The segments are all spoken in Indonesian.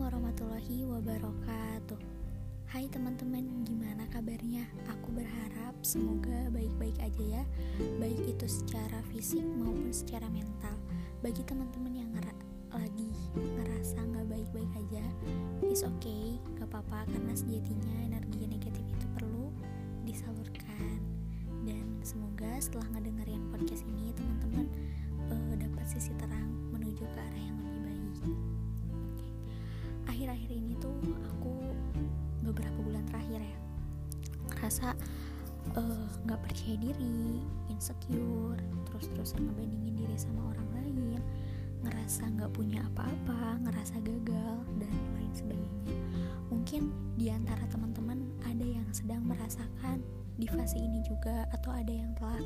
warahmatullahi wabarakatuh. Hai teman-teman, gimana kabarnya? Aku berharap semoga baik-baik aja ya. Baik itu secara fisik maupun secara mental. Bagi teman-teman yang ngera- lagi ngerasa nggak baik-baik aja It's okay, gak apa-apa Karena sejatinya energi negatif itu perlu disalurkan. Dan semoga setelah ngedengerin podcast ini Teman-teman uh, dapat sisi terang menuju ke arah yang lebih baik akhir-akhir ini tuh aku beberapa bulan terakhir ya ngerasa eh, nggak uh, percaya diri, insecure, terus-terusan ngebandingin diri sama orang lain, ngerasa nggak punya apa-apa, ngerasa gagal dan lain sebagainya. Mungkin di antara teman-teman ada yang sedang merasakan di fase ini juga atau ada yang telah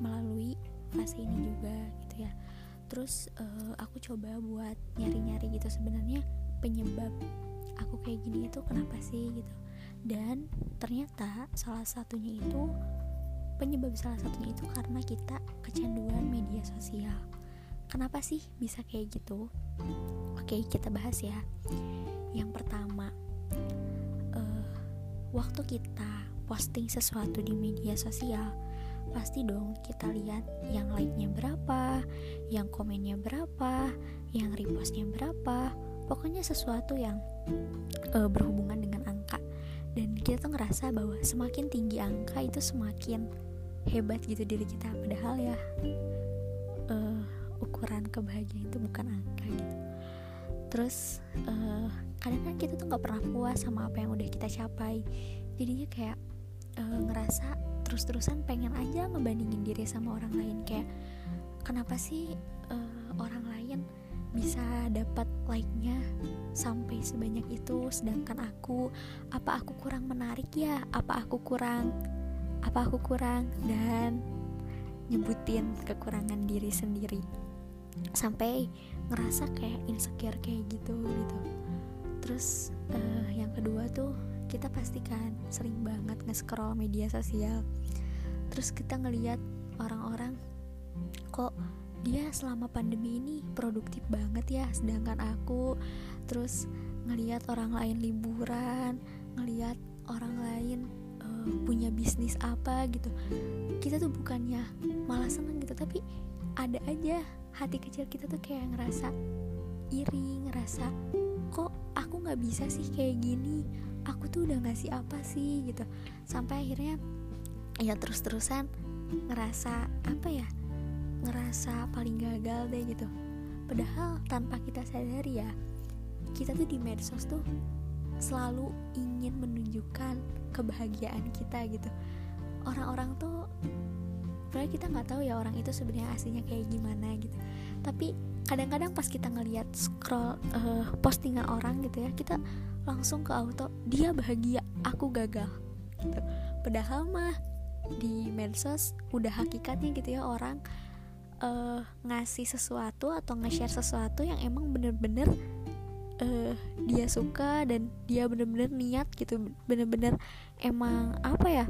melalui fase ini juga gitu ya. Terus uh, aku coba buat nyari-nyari gitu sebenarnya penyebab aku kayak gini itu kenapa sih gitu. Dan ternyata salah satunya itu penyebab salah satunya itu karena kita kecanduan media sosial. Kenapa sih bisa kayak gitu? Oke kita bahas ya. Yang pertama uh, waktu kita posting sesuatu di media sosial pasti dong kita lihat yang like-nya berapa, yang komennya berapa, yang repostnya berapa, pokoknya sesuatu yang uh, berhubungan dengan angka. Dan kita tuh ngerasa bahwa semakin tinggi angka itu semakin hebat gitu diri kita. Padahal ya uh, ukuran kebahagiaan itu bukan angka gitu. Terus uh, kadang kan kita tuh nggak pernah puas sama apa yang udah kita capai. Jadinya kayak uh, ngerasa terus-terusan pengen aja ngebandingin diri sama orang lain. Kayak kenapa sih uh, orang lain bisa dapat like-nya sampai sebanyak itu sedangkan aku apa aku kurang menarik ya? Apa aku kurang apa aku kurang? Dan nyebutin kekurangan diri sendiri. Sampai ngerasa kayak insecure kayak gitu gitu. Terus uh, yang kedua tuh kita pastikan sering banget nge-scroll media sosial. Terus kita ngeliat orang-orang kok dia selama pandemi ini produktif banget ya sedangkan aku terus ngelihat orang lain liburan ngelihat orang lain uh, punya bisnis apa gitu. Kita tuh bukannya malah seneng gitu tapi ada aja hati kecil kita tuh kayak ngerasa iri ngerasa kok aku nggak bisa sih kayak gini? Aku tuh udah ngasih apa sih? gitu. Sampai akhirnya ya terus-terusan ngerasa apa ya ngerasa paling gagal deh gitu. Padahal tanpa kita sadari ya kita tuh di medsos tuh selalu ingin menunjukkan kebahagiaan kita gitu. Orang-orang tuh padahal kita nggak tahu ya orang itu sebenarnya aslinya kayak gimana gitu. Tapi kadang-kadang pas kita ngelihat scroll uh, postingan orang gitu ya kita langsung ke auto dia bahagia aku gagal. Gitu. Padahal mah di medsos udah hakikatnya gitu ya orang uh, ngasih sesuatu atau nge-share sesuatu yang emang bener-bener uh, dia suka dan dia bener-bener niat gitu. Bener-bener emang apa ya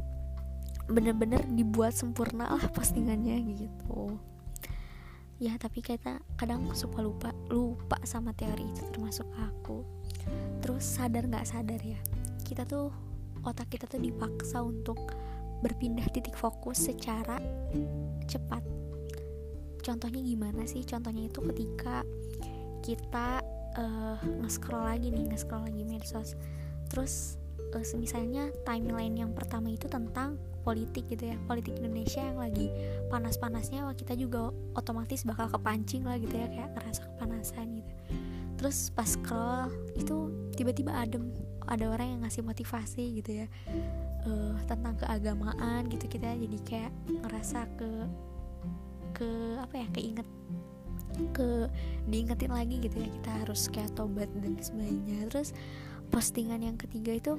bener-bener dibuat sempurna lah postingannya gitu. Ya tapi kita kadang suka lupa lupa sama teori itu termasuk aku. Terus sadar nggak sadar ya kita tuh otak kita tuh dipaksa untuk berpindah titik fokus secara cepat contohnya gimana sih? Contohnya itu ketika kita uh, nge-scroll lagi nih nge-scroll lagi medsos. Terus uh, misalnya timeline yang pertama itu tentang politik gitu ya politik Indonesia yang lagi panas-panasnya wah kita juga otomatis bakal kepancing lah gitu ya kayak ngerasa kepanasan gitu. Terus pas scroll itu tiba-tiba adem ada orang yang ngasih motivasi gitu ya uh, tentang keagamaan gitu kita jadi kayak ngerasa ke ke apa ya keinget ke diingetin lagi gitu ya kita harus kayak tobat dan sebagainya. Terus postingan yang ketiga itu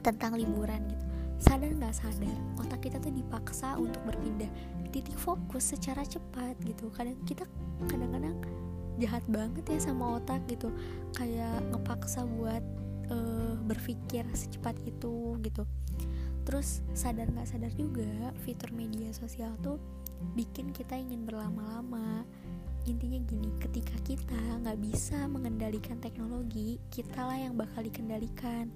tentang liburan gitu. Sadar nggak sadar otak kita tuh dipaksa untuk berpindah. Titik fokus secara cepat gitu. Kadang kita kadang-kadang jahat banget ya sama otak gitu. Kayak ngepaksa buat uh, berpikir secepat itu gitu. Terus sadar nggak sadar juga fitur media sosial tuh bikin kita ingin berlama-lama. Intinya gini ketika kita nggak bisa mengendalikan teknologi kita lah yang bakal dikendalikan.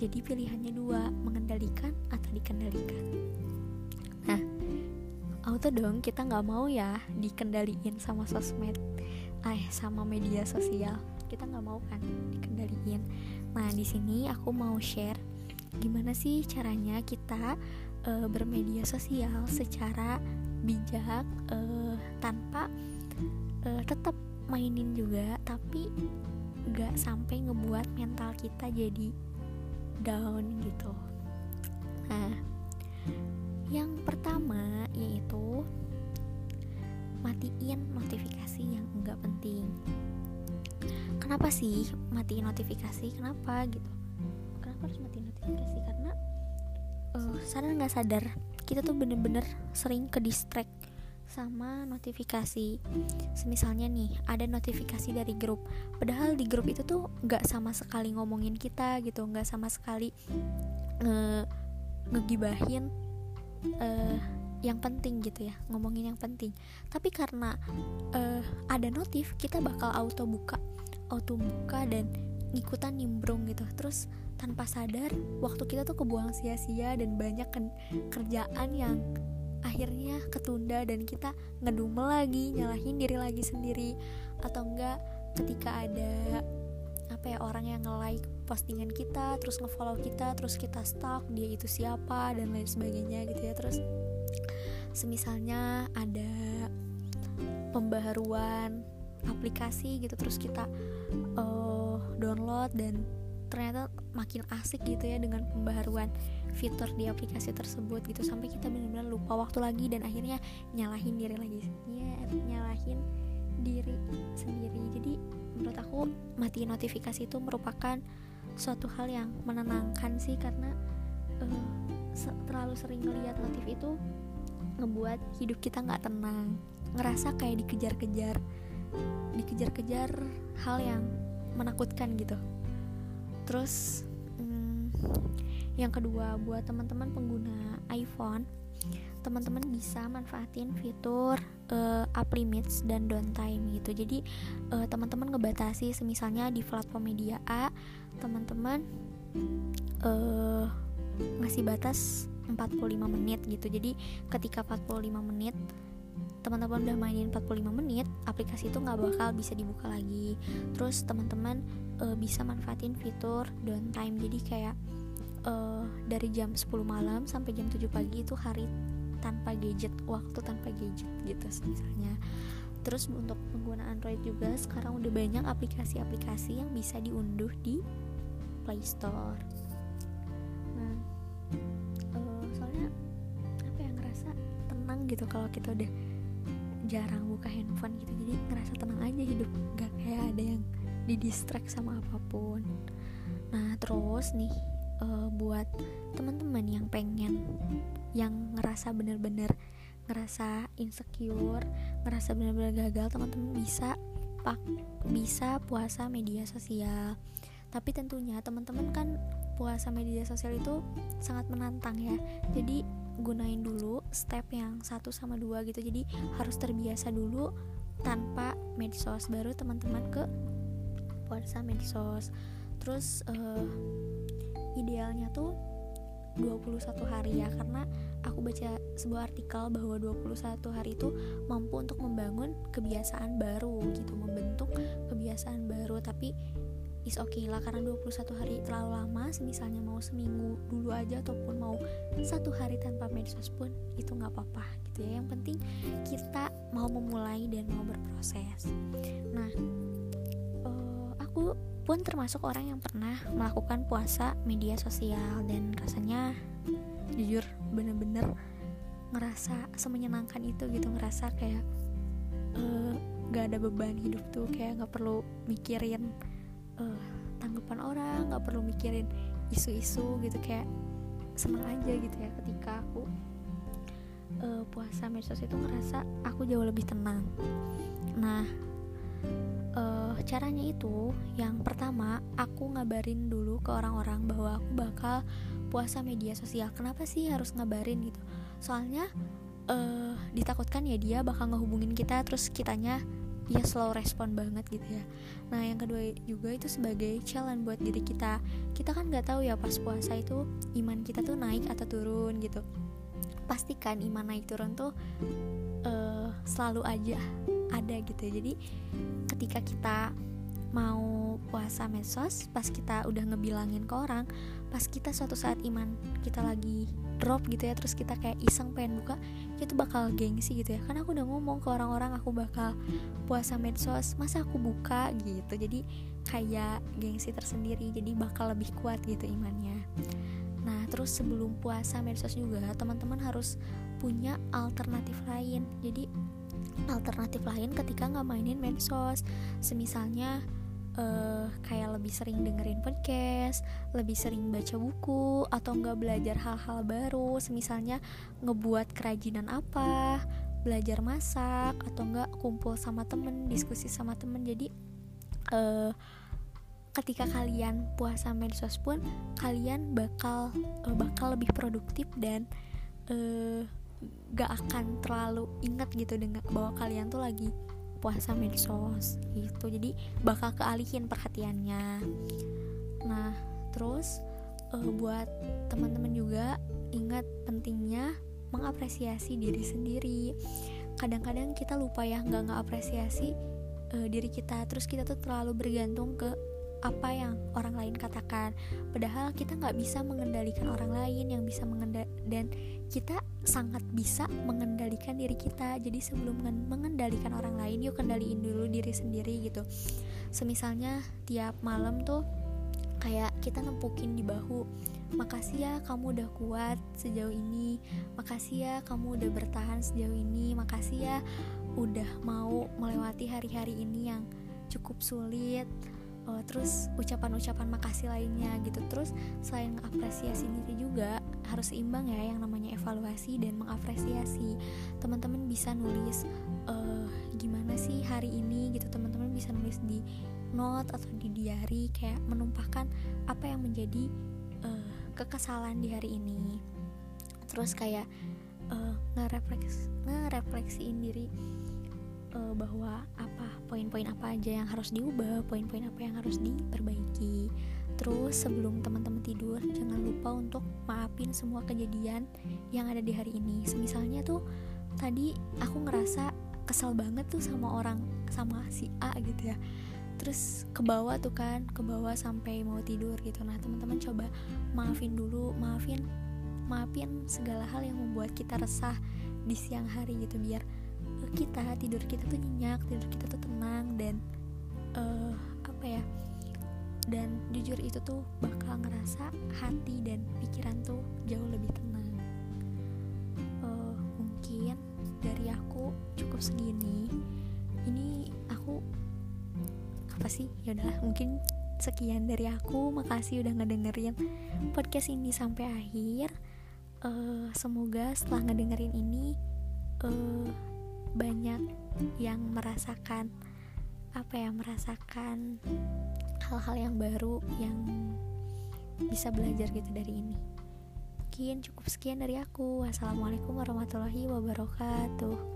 Jadi pilihannya dua mengendalikan atau dikendalikan. Nah auto dong kita nggak mau ya dikendaliin sama sosmed eh sama media sosial. Kita nggak mau kan dikendaliin. Nah di sini aku mau share gimana sih caranya kita uh, bermedia sosial secara bijak uh, tanpa uh, tetap mainin juga tapi gak sampai ngebuat mental kita jadi down gitu. Nah yang pertama yaitu matiin notifikasi yang enggak penting. Kenapa sih matiin notifikasi? Kenapa gitu? Kenapa harus matiin notifikasi? Karena uh, sadar nggak sadar kita tuh bener-bener sering ke distract sama notifikasi. Semisalnya nih ada notifikasi dari grup. Padahal di grup itu tuh gak sama sekali ngomongin kita gitu Gak sama sekali nge ngegibahin uh, yang penting gitu ya Ngomongin yang penting. Tapi karena uh, ada notif kita bakal auto buka Auto buka dan ngikutan nimbrung gitu. Terus tanpa sadar waktu kita tuh kebuang sia-sia dan banyak kerjaan yang akhirnya ketunda dan kita ngedumel lagi nyalahin diri lagi sendiri. Atau enggak ketika ada apa ya orang yang nge-like postingan kita terus nge-follow kita terus kita stalk dia itu siapa dan lain sebagainya gitu ya. Terus semisalnya ada pembaharuan aplikasi gitu terus kita uh, download dan ternyata makin asik gitu ya dengan pembaharuan fitur di aplikasi tersebut gitu. Sampai kita benar-benar lupa waktu lagi dan akhirnya nyalahin diri lagi ya nyalahin diri sendiri. Jadi menurut aku mati notifikasi itu merupakan suatu hal yang menenangkan sih karena uh, terlalu sering ngeliat notif itu ngebuat hidup kita nggak tenang. Ngerasa kayak dikejar-kejar dikejar-kejar hal yang menakutkan gitu. Terus hmm, yang kedua buat teman-teman pengguna iPhone teman-teman bisa manfaatin fitur uh, up limits dan downtime gitu. Jadi uh, teman-teman ngebatasi semisalnya di platform media A teman-teman uh, ngasih batas 45 menit gitu. Jadi ketika 45 menit teman-teman udah mainin 45 menit aplikasi itu nggak bakal bisa dibuka lagi. Terus teman-teman uh, bisa manfaatin fitur downtime. Jadi kayak uh, dari jam 10 malam sampai jam 7 pagi itu hari tanpa gadget waktu tanpa gadget gitu misalnya. Terus untuk pengguna Android juga sekarang udah banyak aplikasi-aplikasi yang bisa diunduh di Play Store. Nah uh, soalnya apa yang ngerasa tenang gitu kalau kita udah jarang buka handphone gitu. Jadi ngerasa tenang aja hidup. Gak kayak ada yang didistract sama apa pun. Nah terus nih uh, buat teman-teman yang pengen yang ngerasa bener-bener ngerasa insecure ngerasa bener-bener gagal teman-teman bisa pak bisa puasa media sosial. Tapi tentunya teman-teman kan puasa media sosial itu sangat menantang ya. Jadi gunain dulu step yang satu sama dua gitu. Jadi harus terbiasa dulu tanpa medsos baru teman-teman ke puasa medsos terus uh, idealnya tuh 21 hari ya karena aku baca sebuah artikel bahwa 21 hari itu mampu untuk membangun kebiasaan baru gitu membentuk kebiasaan baru. Tapi is oke okay lah karena 21 hari terlalu lama misalnya mau seminggu dulu aja ataupun mau satu hari tanpa medsos pun itu nggak apa-apa gitu ya. Yang penting kita mau memulai dan mau berproses. Nah uh, aku pun termasuk orang yang pernah melakukan puasa media sosial dan rasanya jujur bener-bener ngerasa semenyenangkan itu gitu ngerasa kayak uh, gak ada beban hidup tuh kayak nggak perlu mikirin uh, tanggapan orang nggak perlu mikirin isu-isu gitu kayak seneng aja gitu ya ketika aku uh, puasa. Medsos itu ngerasa aku jauh lebih tenang. Nah uh, caranya itu yang pertama aku ngabarin dulu ke orang-orang bahwa aku bakal puasa media sosial. Kenapa sih harus ngabarin gitu? Soalnya uh, ditakutkan ya dia bakal ngehubungin kita terus kitanya ya slow respon banget gitu ya. Nah yang kedua juga itu sebagai challenge buat diri kita. Kita kan nggak tahu ya pas puasa itu iman kita tuh naik atau turun gitu. Pastikan iman naik turun tuh uh, selalu aja ada gitu ya. jadi ketika kita mau puasa medsos pas kita udah ngebilangin ke orang pas kita suatu saat iman kita lagi drop gitu ya terus kita kayak iseng pengen buka itu bakal gengsi gitu ya. Karena aku udah ngomong ke orang-orang aku bakal puasa medsos masa aku buka? gitu. Jadi kayak gengsi tersendiri jadi bakal lebih kuat gitu imannya. Nah terus sebelum puasa medsos juga teman-teman harus punya alternatif lain. Jadi alternatif lain ketika nggak mainin medsos. Semisalnya uh, kayak lebih sering dengerin podcast, lebih sering baca buku, atau nggak belajar hal-hal baru, semisalnya ngebuat kerajinan apa, belajar masak, atau nggak kumpul sama temen, diskusi sama temen. Jadi uh, ketika kalian puasa medsos pun kalian bakal uh, bakal lebih produktif dan uh, gak akan terlalu ingat gitu dengan bahwa kalian tuh lagi puasa medsos gitu. Jadi bakal kealihin perhatiannya. Nah terus uh, buat teman-teman juga ingat pentingnya mengapresiasi diri sendiri. Kadang-kadang kita lupa ya nggak ngapresiasi uh, diri kita. Terus kita tuh terlalu bergantung ke apa yang orang lain katakan. Padahal kita nggak bisa mengendalikan orang lain yang bisa mengendal dan kita sangat bisa mengendalikan diri kita. Jadi sebelum mengendalikan orang lain yuk kendaliin dulu diri sendiri gitu. Semisalnya tiap malam tuh kayak kita nempukin di bahu makasih ya kamu udah kuat sejauh ini. Makasih ya kamu udah bertahan sejauh ini. Makasih ya udah mau melewati hari-hari ini yang cukup sulit. Uh, terus ucapan-ucapan makasih lainnya gitu. Terus selain mengapresiasi diri juga harus seimbang ya yang namanya evaluasi dan mengapresiasi. Teman-teman bisa nulis uh, gimana sih hari ini gitu. Teman-teman bisa nulis di note atau di diary kayak menumpahkan apa yang menjadi uh, kekesalan di hari ini. Terus kayak uh, ngerefleks ngerefleksiin diri uh, bahwa apa poin-poin apa aja yang harus diubah, poin-poin apa yang harus diperbaiki. Terus sebelum teman-teman tidur jangan lupa untuk maafin semua kejadian yang ada di hari ini. Semisalnya tuh tadi aku ngerasa kesel banget tuh sama orang sama si A gitu ya. Terus ke bawah tuh kan, ke bawah sampai mau tidur gitu. Nah, teman-teman coba maafin dulu, maafin maafin segala hal yang membuat kita resah di siang hari gitu biar kita tidur kita tuh nyenyak tidur kita tuh tenang dan uh, apa ya dan jujur itu tuh bakal ngerasa hati dan pikiran tuh jauh lebih tenang. Uh, mungkin dari aku cukup segini. Ini aku apa sih? Ya udahlah mungkin sekian dari aku. Makasih udah ngedengerin podcast ini sampai akhir. Uh, semoga setelah ngedengerin ini uh, banyak yang merasakan apa ya merasakan hal-hal yang baru yang bisa belajar gitu dari ini. Mungkin cukup sekian dari aku. Wassalamualaikum warahmatullahi wabarakatuh